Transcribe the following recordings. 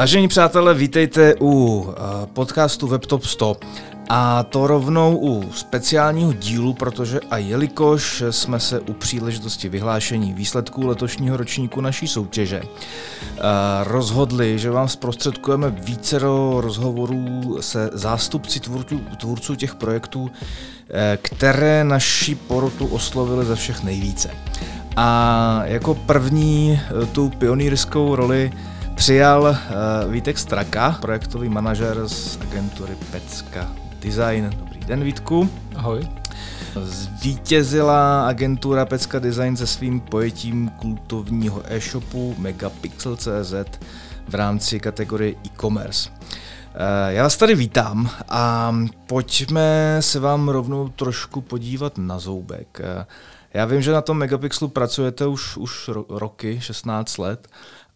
Vážení přátelé, vítejte u eh, podcastu WebTop 100 a to rovnou u speciálního dílu, protože a jelikož jsme se u příležitosti vyhlášení výsledků letošního ročníku naší soutěže eh, rozhodli, že vám zprostředkujeme vícero rozhovorů se zástupci tvůrců, tvůrců těch projektů, eh, které naši porotu oslovili ze všech nejvíce. A jako první tu pionýrskou roli přijal uh, Vítek Straka, projektový manažer z agentury Pecka Design. Dobrý den, Vítku. Ahoj. Zvítězila agentura Pecka Design se svým pojetím kultovního e-shopu Megapixel.cz v rámci kategorie e-commerce. Eh, já vás tady vítám a pojďme se vám rovnou trošku podívat na zoubek. Eh, já vím, že na tom Megapixelu pracujete už, už roky, 16 let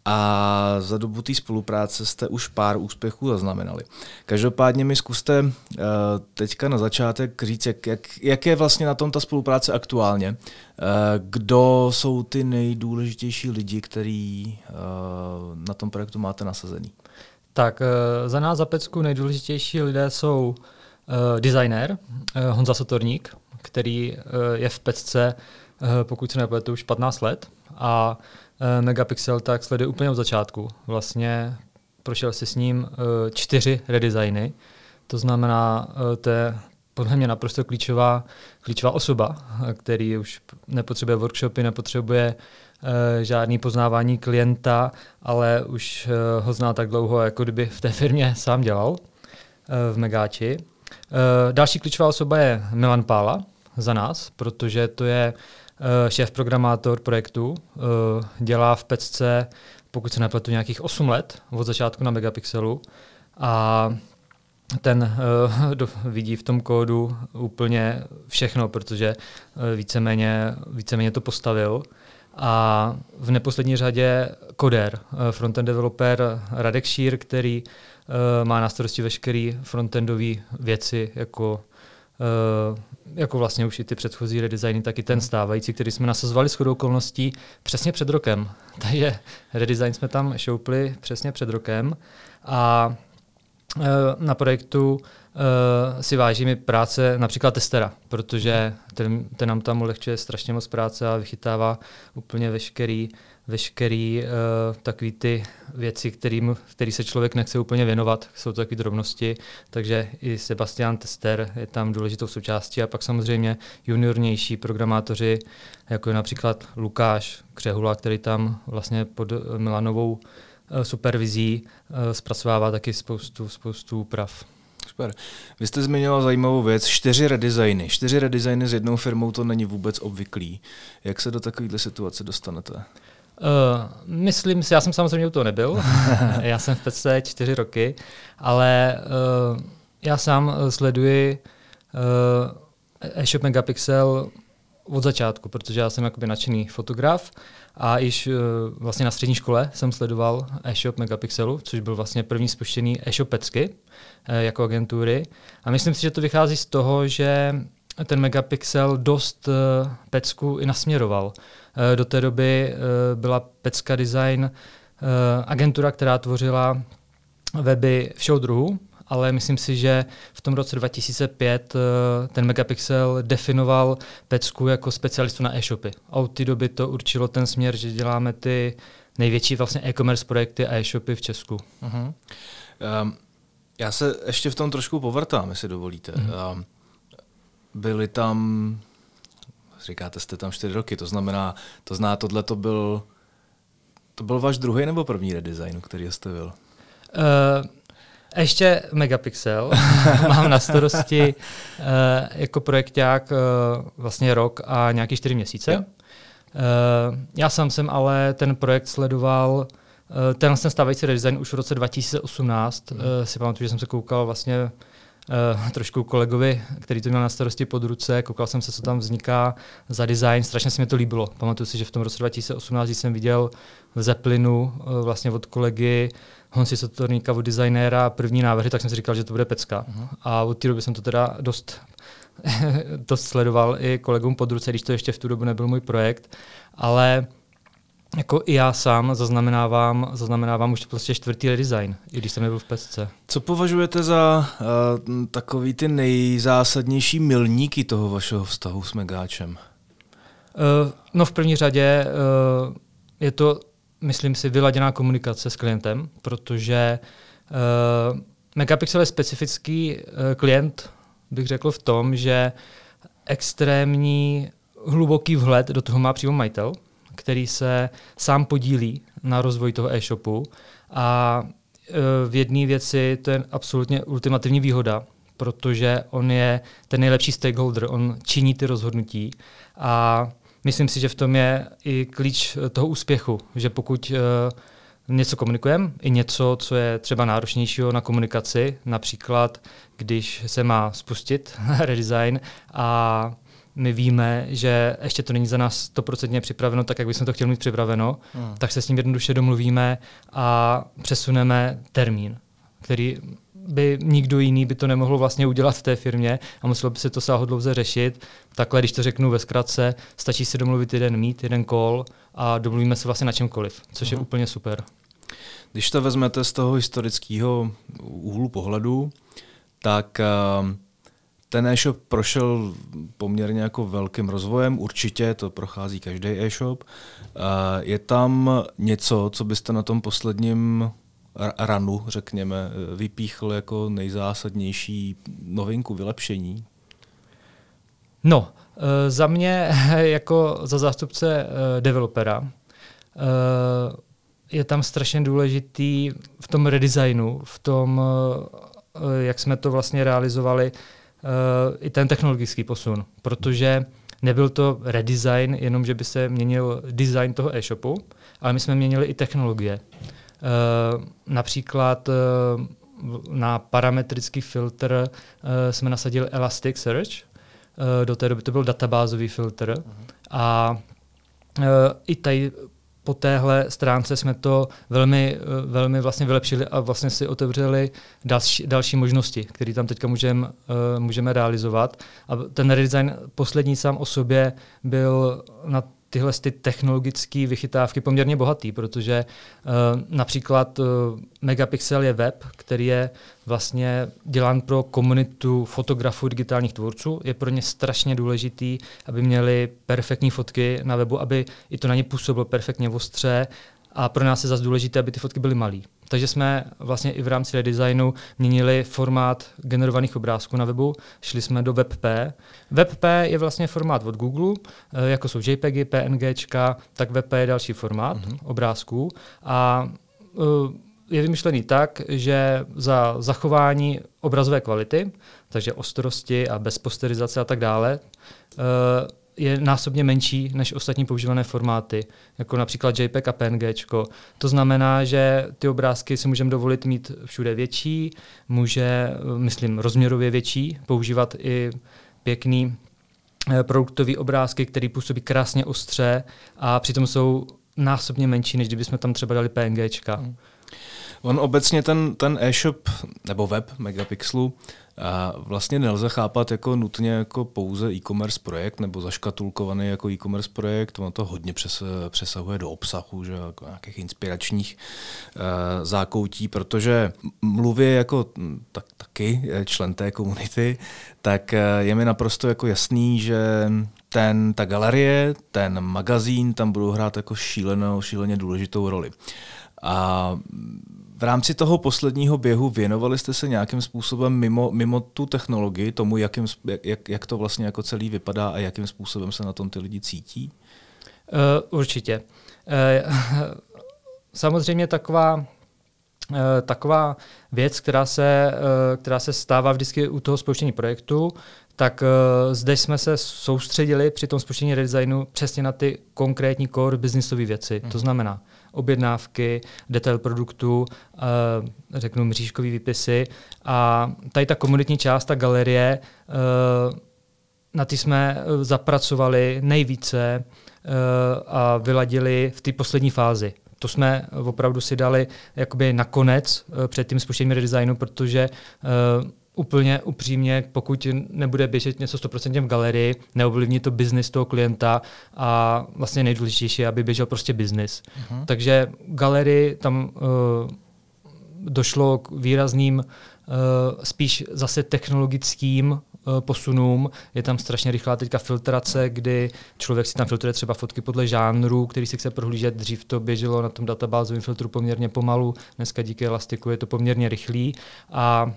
a za dobu té spolupráce jste už pár úspěchů zaznamenali. Každopádně mi zkuste uh, teďka na začátek říct, jak, jak, jak je vlastně na tom ta spolupráce aktuálně. Uh, kdo jsou ty nejdůležitější lidi, který uh, na tom projektu máte nasazený? Tak za nás za Pecku nejdůležitější lidé jsou designer Honza Sotorník, který je v Pecce, pokud se nepletu, už 15 let a Eh, megapixel, tak sleduje úplně od začátku. Vlastně prošel si s ním eh, čtyři redesigny, to znamená, eh, to je podle mě naprosto klíčová, klíčová osoba, který už nepotřebuje workshopy, nepotřebuje žádný poznávání klienta, ale už ho zná tak dlouho, jako kdyby v té firmě sám dělal v Megáči. Další klíčová osoba je Milan Pála za nás, protože to je Eh, šéf programátor projektu, eh, dělá v Pecce, pokud se nepletu, nějakých 8 let od začátku na Megapixelu a ten uh, vidí v tom kódu úplně všechno, protože uh, víceméně, víceméně to postavil. A v neposlední řadě koder, uh, frontend developer Radek Šír, který uh, má na starosti veškeré frontendové věci, jako jako vlastně už i ty předchozí redesigny, tak i ten stávající, který jsme nasazovali s chodou okolností přesně před rokem. Takže redesign jsme tam šoupli přesně před rokem a uh, na projektu uh, si vážíme práce například testera, protože ten, ten nám tam ulehčuje strašně moc práce a vychytává úplně veškerý veškerý uh, takový ty věci, kterým, který se člověk nechce úplně věnovat, jsou to takové drobnosti, takže i Sebastian Tester je tam důležitou součástí. A pak samozřejmě juniornější programátoři, jako je například Lukáš Křehula, který tam vlastně pod Milanovou uh, supervizí zpracovává taky spoustu, spoustu úprav. Super. Vy jste zmiňoval zajímavou věc, čtyři redesigny. Čtyři redesigny s jednou firmou to není vůbec obvyklý. Jak se do takovéhle situace dostanete? Uh, myslím si, já jsem samozřejmě u toho nebyl, já jsem v PC čtyři roky, ale uh, já sám eh, sleduji uh, e-shop Megapixel od začátku, protože já jsem jakoby nadšený fotograf a již uh, vlastně na střední škole jsem sledoval e-shop Megapixelu, což byl vlastně první spuštěný e-shop Pecky uh, jako agentury. A myslím si, že to vychází z toho, že ten Megapixel dost uh, Pecku i nasměroval. Do té doby byla Pecka Design agentura, která tvořila weby všeho druhu, ale myslím si, že v tom roce 2005 uh, ten Megapixel definoval Pecku jako specialistu na e-shopy. A od té doby to určilo ten směr, že děláme ty největší vlastně e-commerce projekty a e-shopy v Česku. Uh-huh. Um, já se ještě v tom trošku povrtám, jestli dovolíte. Uh-huh. Um, byli tam, říkáte, jste tam čtyři roky, to znamená, to zná, tohle to byl, to byl váš druhý nebo první redesign, který jste byl? Uh, ještě Megapixel. Mám na starosti uh, jako projekták uh, vlastně rok a nějaký čtyři měsíce. Uh, já sám jsem ale ten projekt sledoval uh, ten vlastně stávající redesign už v roce 2018. Mm. Uh, si pamatuju, že jsem se koukal vlastně uh, trošku kolegovi, který to měl na starosti pod ruce, koukal jsem se, co tam vzniká za design, strašně se mi to líbilo. Pamatuju si, že v tom roce 2018 jsem viděl v Zeppelinu uh, vlastně od kolegy Honsi Sotorníka, od designéra první návrhy, tak jsem si říkal, že to bude pecka. Uh-huh. A od té doby jsem to teda dost dost sledoval i kolegům pod ruce, když to ještě v tu dobu nebyl můj projekt, ale jako i já sám zaznamenávám, zaznamenávám už prostě čtvrtý redesign, i když jsem nebyl v pesce. Co považujete za uh, takový ty nejzásadnější milníky toho vašeho vztahu s Megáčem? Uh, no v první řadě uh, je to, myslím si, vyladěná komunikace s klientem, protože uh, Megapixel je specifický uh, klient, bych řekl v tom, že extrémní hluboký vhled do toho má přímo majitel, který se sám podílí na rozvoji toho e-shopu a e, v jedné věci to je absolutně ultimativní výhoda, protože on je ten nejlepší stakeholder, on činí ty rozhodnutí a myslím si, že v tom je i klíč toho úspěchu, že pokud uh, něco komunikujeme, i něco, co je třeba náročnějšího na komunikaci, například když se má spustit redesign a my víme, že ještě to není za nás stoprocentně připraveno tak, jak bychom to chtěli mít připraveno, hmm. tak se s ním jednoduše domluvíme a přesuneme termín, který by nikdo jiný by to nemohl vlastně udělat v té firmě a muselo by se to sáhodlouze řešit. Takhle, když to řeknu ve zkratce, stačí si domluvit jeden mít, jeden call a domluvíme se vlastně na čemkoliv, což je úplně super. Když to vezmete z toho historického úhlu pohledu, tak uh, ten e-shop prošel poměrně jako velkým rozvojem, určitě to prochází každý e-shop. Je tam něco, co byste na tom posledním ranu, řekněme, vypíchl jako nejzásadnější novinku, vylepšení? No, e, za mě jako za zástupce e, developera je tam strašně důležitý v tom redesignu, v tom, jak jsme to vlastně realizovali, i ten technologický posun, protože nebyl to redesign, jenom že by se měnil design toho e-shopu, ale my jsme měnili i technologie. Uh, například uh, na parametrický filtr uh, jsme nasadili Elasticsearch, do té doby to byl databázový filtr uh-huh. a i tady po téhle stránce jsme to velmi, eh, velmi vlastně vylepšili a vlastně si otevřeli další, další možnosti, které tam teďka můžem, můžeme realizovat. A ten redesign poslední sám o sobě byl na tyhle ty technologické vychytávky poměrně bohatý, protože uh, například uh, Megapixel je web, který je vlastně dělán pro komunitu fotografů, digitálních tvůrců. Je pro ně strašně důležitý, aby měli perfektní fotky na webu, aby i to na ně působilo perfektně ostře, a pro nás je zase důležité, aby ty fotky byly malé. Takže jsme vlastně i v rámci redesignu měnili formát generovaných obrázků na webu, šli jsme do WebP. WebP je vlastně formát od Google, eh, jako jsou JPEGy, PNGčka, tak WebP je další formát mm-hmm. obrázků. A eh, je vymyšlený tak, že za zachování obrazové kvality, takže ostrosti a bez posterizace a tak dále, eh, je násobně menší než ostatní používané formáty, jako například JPEG a PNG. To znamená, že ty obrázky si můžeme dovolit mít všude větší, může, myslím, rozměrově větší, používat i pěkný eh, produktový obrázky, který působí krásně ostře a přitom jsou násobně menší, než kdybychom tam třeba dali PNG. Hmm. On obecně ten, ten e-shop nebo web Megapixelu a vlastně nelze chápat jako nutně jako pouze e-commerce projekt nebo zaškatulkovaný jako e-commerce projekt. Ono to hodně přes, přesahuje do obsahu, že jako nějakých inspiračních uh, zákoutí, protože mluvě jako tak, taky člen té komunity, tak je mi naprosto jako jasný, že ten, ta galerie, ten magazín tam budou hrát jako šílenou, šíleně důležitou roli. A v rámci toho posledního běhu věnovali jste se nějakým způsobem mimo, mimo tu technologii, tomu, jakým, jak, jak to vlastně jako celý vypadá a jakým způsobem se na tom ty lidi cítí? Uh, určitě. Uh, samozřejmě taková uh, taková věc, která se, která se stává vždycky u toho spouštění projektu, tak uh, zde jsme se soustředili při tom spouštění redesignu přesně na ty konkrétní core businessové věci. Hmm. To znamená, objednávky, detail produktu, eh, řeknu mřížkový výpisy. A tady ta komunitní část, ta galerie, eh, na ty jsme zapracovali nejvíce a vyladili v té poslední fázi. To jsme opravdu si dali jakoby nakonec před tím spuštěním redesignu, protože úplně upřímně, pokud nebude běžet něco 100% v galerii, neovlivní to biznis toho klienta a vlastně nejdůležitější je, aby běžel prostě biznis. Uh-huh. Takže galerii tam uh, došlo k výrazným uh, spíš zase technologickým uh, posunům. Je tam strašně rychlá teďka filtrace, kdy člověk si tam filtruje třeba fotky podle žánru, který si chce prohlížet. Dřív to běželo na tom databázovém filtru poměrně pomalu, dneska díky Elastiku je to poměrně rychlý. A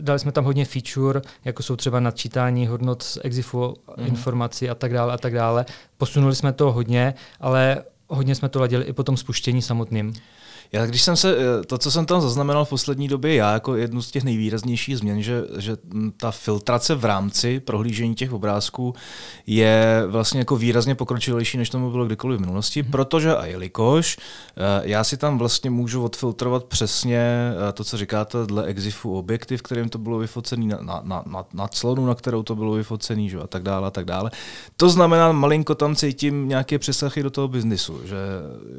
dali jsme tam hodně feature, jako jsou třeba nadčítání hodnot z Exifu, mm-hmm. informací a tak dále a tak dále. Posunuli jsme to hodně, ale hodně jsme to ladili i po tom spuštění samotným. Já když jsem se, eh, to, co jsem tam zaznamenal v poslední době, já jako jednu z těch nejvýraznějších změn, že, že ta filtrace v rámci prohlížení těch obrázků je vlastně jako výrazně pokročilejší, než tomu bylo kdykoliv v minulosti, hmm. protože a jelikož eh, já si tam vlastně můžu odfiltrovat přesně eh, to, co říkáte, dle Exifu objektiv, kterým to bylo vyfocený, na, na, na, na clonu, na kterou to bylo vyfocený, že, a tak dále, a tak dále. To znamená, malinko tam cítím nějaké přesahy do toho biznisu, že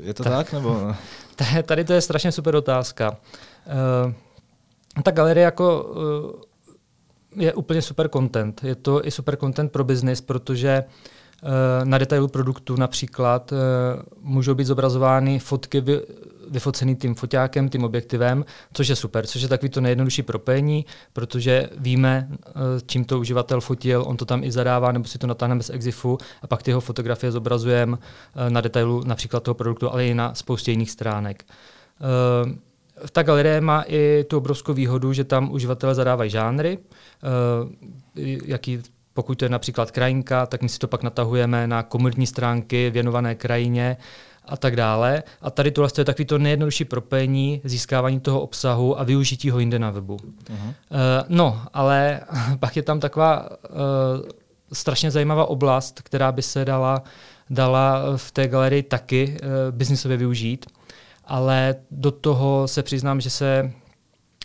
je to tak, tak nebo... Tady to je strašně super otázka. Uh, ta galerie jako uh, je úplně super content. Je to i super content pro biznis, protože uh, na detailu produktu například můžou být zobrazovány fotky vyfocený tím foťákem, tím objektivem, což je super, což je takový to nejjednodušší propojení, protože víme, čím to uživatel fotil, on to tam i zadává, nebo si to natáhneme z Exifu a pak ty jeho fotografie zobrazujeme na detailu například toho produktu, ale i na spoustě jiných stránek. Ta galerie má i tu obrovskou výhodu, že tam uživatelé zadávají žánry, jaký pokud to je například krajinka, tak my si to pak natahujeme na komerční stránky věnované krajině a tak dále. A tady tohle je takový to nejjednodušší propojení, získávání toho obsahu a využití ho jinde na webu. Uh-huh. Uh, no, ale pak je tam taková uh, strašně zajímavá oblast, která by se dala, dala v té galerii taky uh, biznisově využít, ale do toho se přiznám, že se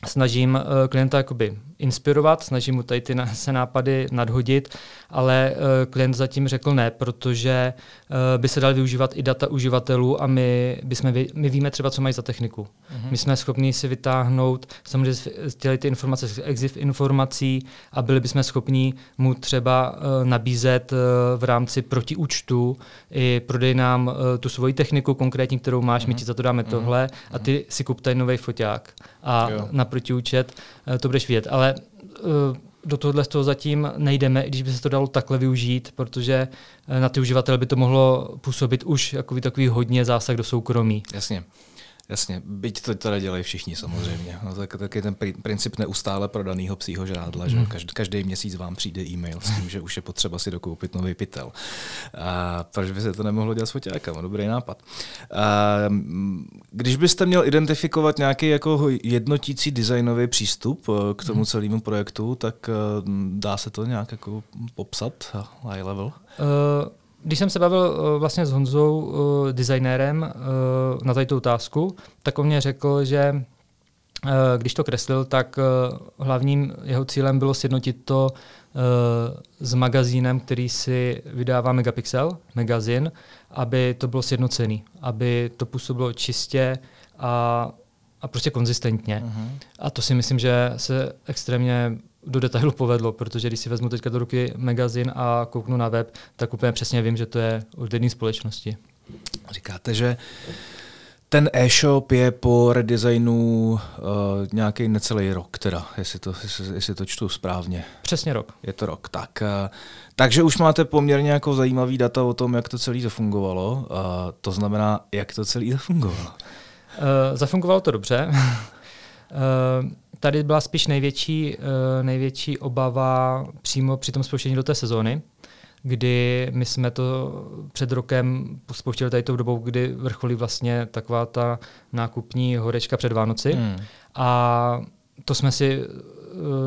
snažím uh, klienta jakoby inspirovat, snažím mu tady ty se nápady nadhodit, ale uh, klient zatím řekl ne, protože uh, by se dal využívat i data uživatelů a my, bychom, my víme třeba, co mají za techniku. Uh-huh. My jsme schopni si vytáhnout samozřejmě těli ty informace z exif informací a byli bychom schopni mu třeba uh, nabízet v rámci protiúčtu i prodej nám tu svoji techniku konkrétní, kterou máš, uh-huh. my ti za to dáme uh-huh. tohle a ty si kup tady nový foťák a jo. na protiúčet to budeš vidět. Ale do tohohle toho zatím nejdeme, i když by se to dalo takhle využít, protože na ty uživatele by to mohlo působit už jako takový hodně zásah do soukromí. Jasně. Jasně, byť to teda dělají všichni samozřejmě. No, tak, tak je ten princip neustále prodaného psího žrádla, mm. že mhm. každý, každý měsíc vám přijde e-mail s tím, že už je potřeba si dokoupit nový pytel. A proč by se to nemohlo dělat s foťákama? Dobrý nápad. A, když byste měl identifikovat nějaký jako jednotící designový přístup eh, k tomu mhm. celému projektu, tak eh, dá se to nějak jako popsat high level? Uh, když jsem se bavil uh, vlastně s Honzou, uh, designérem, uh, na tady otázku, tak on mě řekl, že uh, když to kreslil, tak uh, hlavním jeho cílem bylo sjednotit to uh, s magazínem, který si vydává Megapixel, magazín, aby to bylo sjednocený, aby to působilo čistě a, a prostě konzistentně. Uh-huh. A to si myslím, že se extrémně do detailu povedlo, protože když si vezmu teďka do ruky magazín a kouknu na web, tak úplně přesně vím, že to je od jedné společnosti. Říkáte, že ten e-shop je po redesignu uh, nějaký necelý rok, teda, jestli to, jestli, jestli to čtu správně. Přesně rok. Je to rok. Tak, uh, takže už máte poměrně jako zajímavý data o tom, jak to celé zafungovalo. Uh, to znamená, jak to celé zafungovalo. Uh, zafungovalo to dobře. uh, tady byla spíš největší, uh, největší obava přímo při tom spouštění do té sezóny, kdy my jsme to před rokem spouštěli tady tou dobou, kdy vrcholí vlastně taková ta nákupní horečka před Vánoci. Hmm. A to jsme si Eh,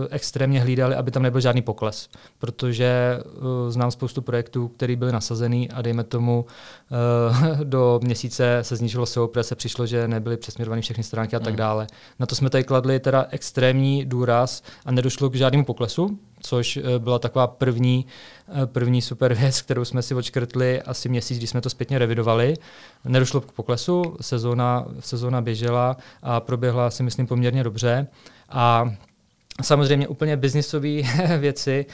extrémně hlídali, aby tam nebyl žádný pokles, protože uh, znám spoustu projektů, které byly nasazený a dejme tomu uh, do měsíce se zničilo SEO, protože se přišlo, že nebyly přesměrované všechny stránky a tak hmm. dále. Na to jsme tady kladli teda extrémní důraz a nedošlo k žádnému poklesu, což byla taková první, první super věc, kterou jsme si odškrtli asi měsíc, když jsme to zpětně revidovali. Nedošlo k poklesu, sezóna, sezóna běžela a proběhla si myslím poměrně dobře. A Samozřejmě úplně biznisové věci.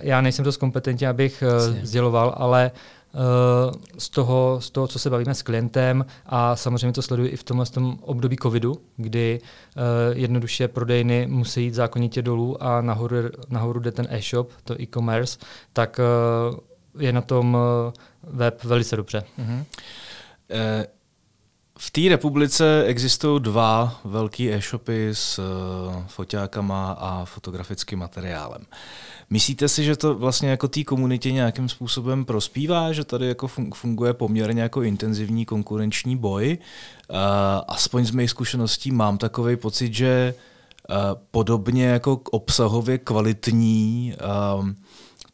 Já nejsem dost kompetentní, abych Jasně. sděloval, ale z toho, z toho, co se bavíme s klientem a samozřejmě to sleduji i v tomhle tom období covidu, kdy jednoduše prodejny musí jít zákonitě dolů a nahoru, nahoru jde ten e-shop, to e-commerce, tak je na tom web velice dobře. Mm-hmm. V té republice existují dva velký e-shopy s uh, foťákama a fotografickým materiálem. Myslíte si, že to vlastně jako té komunitě nějakým způsobem prospívá, že tady jako funguje poměrně jako intenzivní konkurenční boj? Uh, aspoň z mých zkušeností mám takový pocit, že uh, podobně jako obsahově kvalitní uh,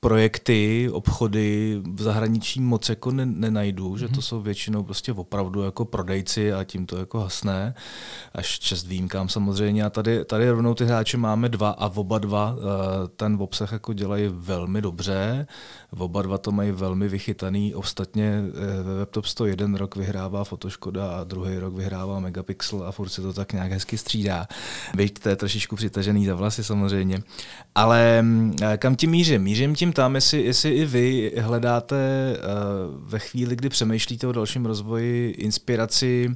projekty, obchody v zahraničí moc jako ne, nenajdu, mm-hmm. že to mhm. jsou většinou prostě opravdu jako prodejci a tím to jako hasné, až čest výjimkám samozřejmě. A tady, tady rovnou ty hráče máme dva a oba dva eh, ten obsah jako dělají velmi dobře, oba dva to mají velmi vychytaný, ostatně eh, ve WebTop 100 jeden rok vyhrává Fotoškoda a druhý rok vyhrává Megapixel a furt se to tak nějak hezky střídá. Byť to je trošičku přitažený za vlasy samozřejmě. Ale mm, eh, kam tím mířím? Mířím tím tam, jestli, jestli i vy hledáte uh, ve chvíli, kdy přemýšlíte o dalším rozvoji inspiraci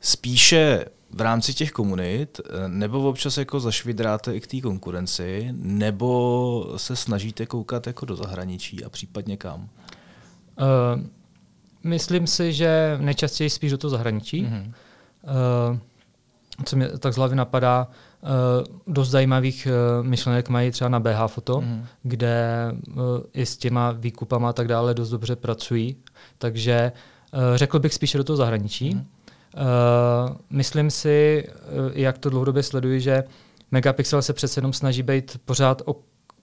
spíše v rámci těch komunit, eh, nebo občas jako zašvidráte i k té konkurenci, nebo se snažíte koukat jako do zahraničí a případně kam? Uh, myslím si, že nejčastěji spíš do toho zahraničí. Mm-hmm. Uh, co mě tak z hlavy napadá, uh, dost zajímavých uh, myšlenek mají třeba na BH Foto, mm. kde uh, i s těma výkupama a tak dále dost dobře pracují. Takže uh, řekl bych spíše do toho zahraničí. Mm. Uh, myslím si, uh, jak to dlouhodobě sleduji, že Megapixel se přece jenom snaží být pořád o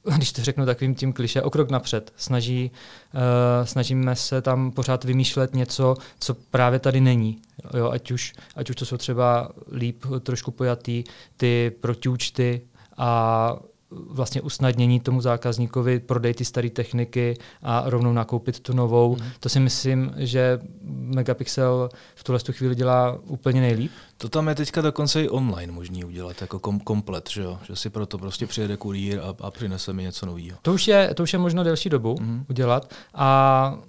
když to řeknu takovým tím kliše, o krok napřed. Snaží, uh, snažíme se tam pořád vymýšlet něco, co právě tady není. Jo, ať, už, ať už to jsou třeba líp trošku pojatý ty protiúčty a vlastně usnadnění tomu zákazníkovi prodej ty staré techniky a rovnou nakoupit tu novou. Mm. To si myslím, že Megapixel v tuhle chvíli dělá úplně nejlíp. To tam je teďka dokonce i online možný udělat, jako kom- komplet, že, jo? že si proto prostě přijede kurýr a, a přinese mi něco nového. To už je, to už je možno delší dobu mm. udělat a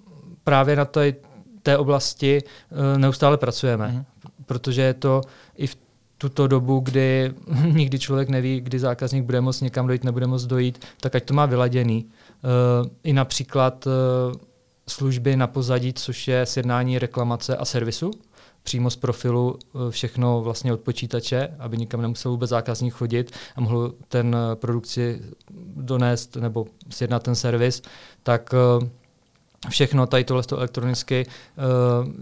právě na té, té oblasti uh, neustále pracujeme, mm. protože je to i v tuto dobu, kdy nikdy člověk neví, kdy zákazník bude moct někam dojít, nebude moct dojít, tak ať to má vyladěný. Uh, I například uh, služby na pozadí, což je sjednání reklamace a servisu, přímo z profilu uh, všechno vlastně od počítače, aby nikam nemusel vůbec zákazník chodit a mohl ten produkci donést nebo sjednat ten servis, tak všechno tady tohle elektronicky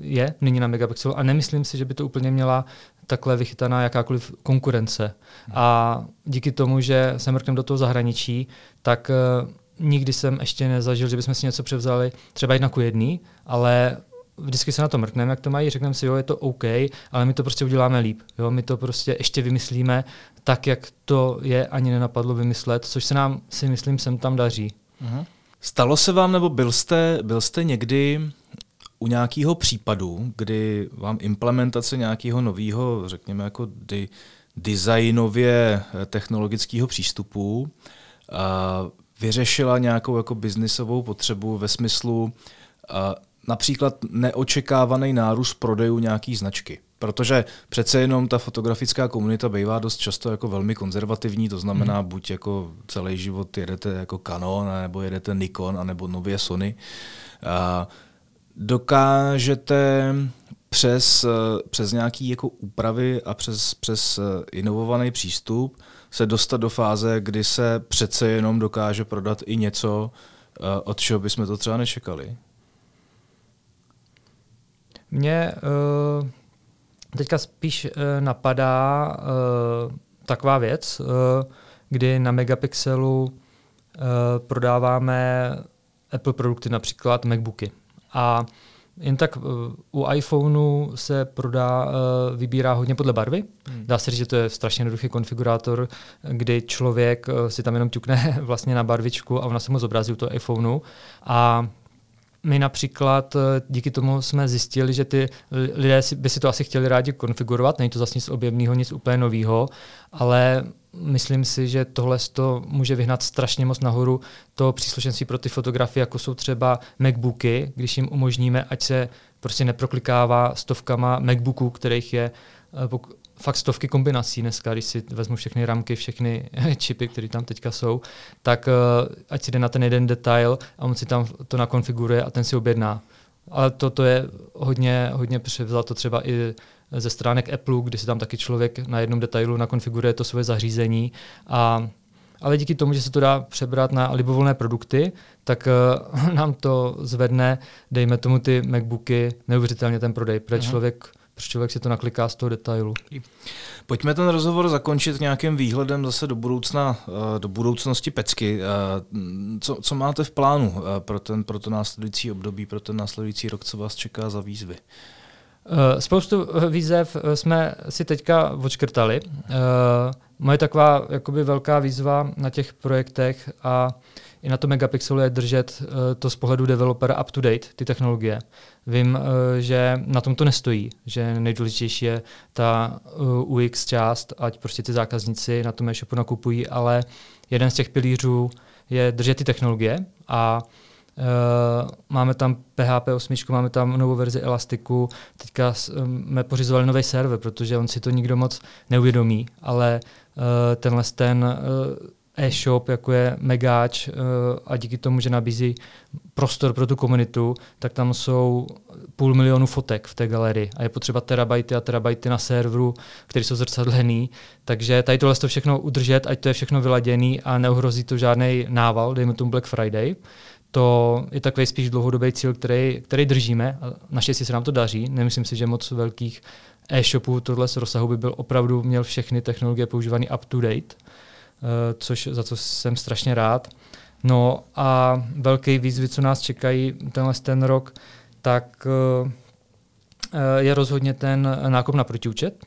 je nyní na Megapixelu a nemyslím si, že by to úplně měla takhle vychytaná jakákoliv konkurence. A díky tomu, že se mrkneme do toho zahraničí, tak uh, nikdy jsem ještě nezažil, že bychom si něco převzali třeba jedna ku jedný, ale vždycky se na to mrkneme, jak to mají, řekneme si, jo, je to OK, ale my to prostě uděláme líp. Jo, my to prostě ještě vymyslíme tak, jak to je ani nenapadlo vymyslet, což se nám, si myslím, sem tam daří. Uh-huh. Stalo se vám, nebo byl jste, byl jste někdy u nějakého případu, kdy vám implementace nějakého nového, řekněme, jako di, designově eh, technologického přístupu uh, vyřešila nějakou jako biznisovou potřebu ve smyslu uh, například neočekávaný nárůst prodejů nějaký značky. Protože přece jenom ta fotografická komunita bývá dost často jako velmi konzervativní, to znamená, hmm. buď jako celý život jedete jako Canon, nebo jedete Nikon, nebo nově Sony. Uh, dokážete přes, přes nějaké jako úpravy a přes, přes inovovaný přístup se dostat do fáze, kdy se přece jenom dokáže prodat i něco, eh, od čeho bychom to třeba nečekali? Mně uh, teďka spíš uh, napadá uh, taková věc, kdy na Megapixelu prodáváme Apple produkty, například MacBooky. A jen tak uh, u iPhoneu se prodá, uh, vybírá hodně podle barvy. Hmm. Dá se říct, že to je strašně jednoduchý konfigurátor, kdy člověk uh, si tam jenom ťukne vlastně na barvičku a ona se mu zobrazí u toho iPhoneu. A my například díky tomu jsme zjistili, že ty lidé by si to asi chtěli rádi konfigurovat, není to zase nic objevného, nic úplně nového, ale myslím si, že tohle to může vyhnat strašně moc nahoru to příslušenství pro ty fotografie, jako jsou třeba MacBooky, když jim umožníme, ať se prostě neproklikává stovkama MacBooků, kterých je eh, fakt stovky kombinací dneska, když si vezmu všechny ramky, všechny čipy, které tam teďka jsou, tak uh, ať si jde na ten jeden detail a on si tam to nakonfiguruje a ten si objedná. Ale toto je hodně, hodně převzato třeba i ze stránek Apple, kdy si tam taky člověk na jednom detailu nakonfiguruje to svoje zařízení a ale díky tomu, že se to dá přebrat na libovolné produkty, tak uh, nám to zvedne, dejme tomu ty MacBooky, neuvěřitelně ten prodej, protože člověk protože člověk si to nakliká z toho detailu. Pojďme ten rozhovor zakončit nějakým výhledem zase do budoucna, eh, do budoucnosti Pecky. Eh, co, co máte v plánu pro, ten, pro to následující období, pro ten následující rok, co vás čeká za výzvy? Spoustu výzev jsme si teďka odškrtali. Moje taková jakoby velká výzva na těch projektech a i na to megapixelu je držet to z pohledu developera up to date, ty technologie. Vím, eh, že na tom to nestojí, že nejdůležitější je ta eh, UX část, ať prostě ty zákazníci na tom e-shopu nakupují, ale jeden z těch pilířů je držet ty technologie a máme tam PHP 8, máme tam novou verzi Elastiku, teďka jsme pořizovali nový server, protože on si to nikdo moc neuvědomí, ale uh, tenhle ten uh, e-shop, jako je Megáč, eh, a díky tomu, že nabízí prostor pro tu komunitu, tak tam jsou půl milionu fotek v té galerii a je potřeba terabajty a terabajty na serveru, který jsou zrcadlený. Takže tady tohle to všechno udržet, ať to je všechno vyladěný a neohrozí to žádný nával, dejme tomu Black Friday. To je takový spíš dlouhodobý cíl, který, který držíme. Naštěstí se nám to daří. Nemyslím si, že moc velkých e-shopů tohle z rozsahu by byl opravdu měl všechny technologie používané up to date. Eh, což, za co jsem strašně rád. No a velké výzvy, co nás čekají tenhle ten rok, tak eh, eh, je rozhodně ten nákup na protiúčet,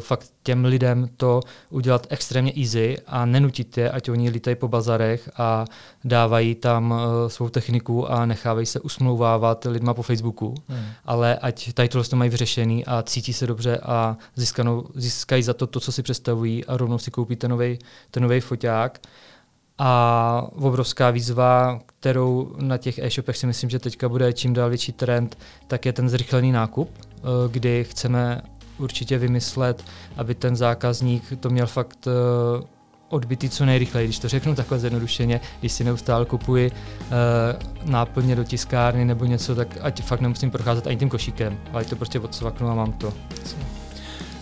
fakt těm lidem to udělat extrémně easy a nenutit je, ať oni lítají po bazarech a dávají tam uh, svou techniku a nechávají se usmlouvávat lidma po Facebooku, hmm. ale ať tady tohle to mají vyřešený a cítí se dobře a získanou, získají za to to, co si představují a rovnou si koupí ten nový foťák. A obrovská výzva, kterou na těch e-shopech si myslím, že teďka bude čím dál větší trend, tak je ten zrychlený nákup, eh, kdy chceme určitě vymyslet, aby ten zákazník to měl fakt uh, odbytý co nejrychleji, když to řeknu takhle zjednodušeně, když si neustále kupuji uh, náplně do tiskárny nebo něco, tak ať fakt nemusím procházet ani tím košíkem, ale to prostě odsvaknu a mám to.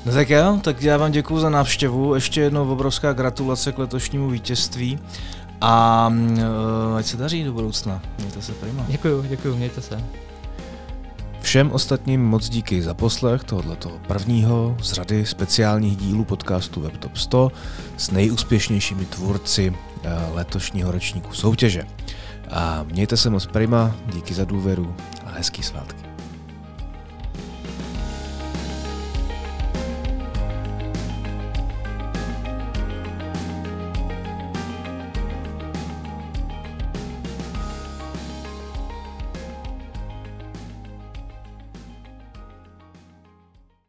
No tak jo, tak já vám děkuji za návštěvu, ještě jednou obrovská gratulace k letošnímu vítězství a uh, ať se daří do budoucna. Mějte se prima. Děkuji, děkuji, mějte se. Všem ostatním moc díky za poslech tohoto prvního z řady speciálních dílů podcastu WebTop 100 s nejúspěšnějšími tvůrci eh, letošního ročníku soutěže. A mějte se moc prima, díky za důvěru a hezký svátky.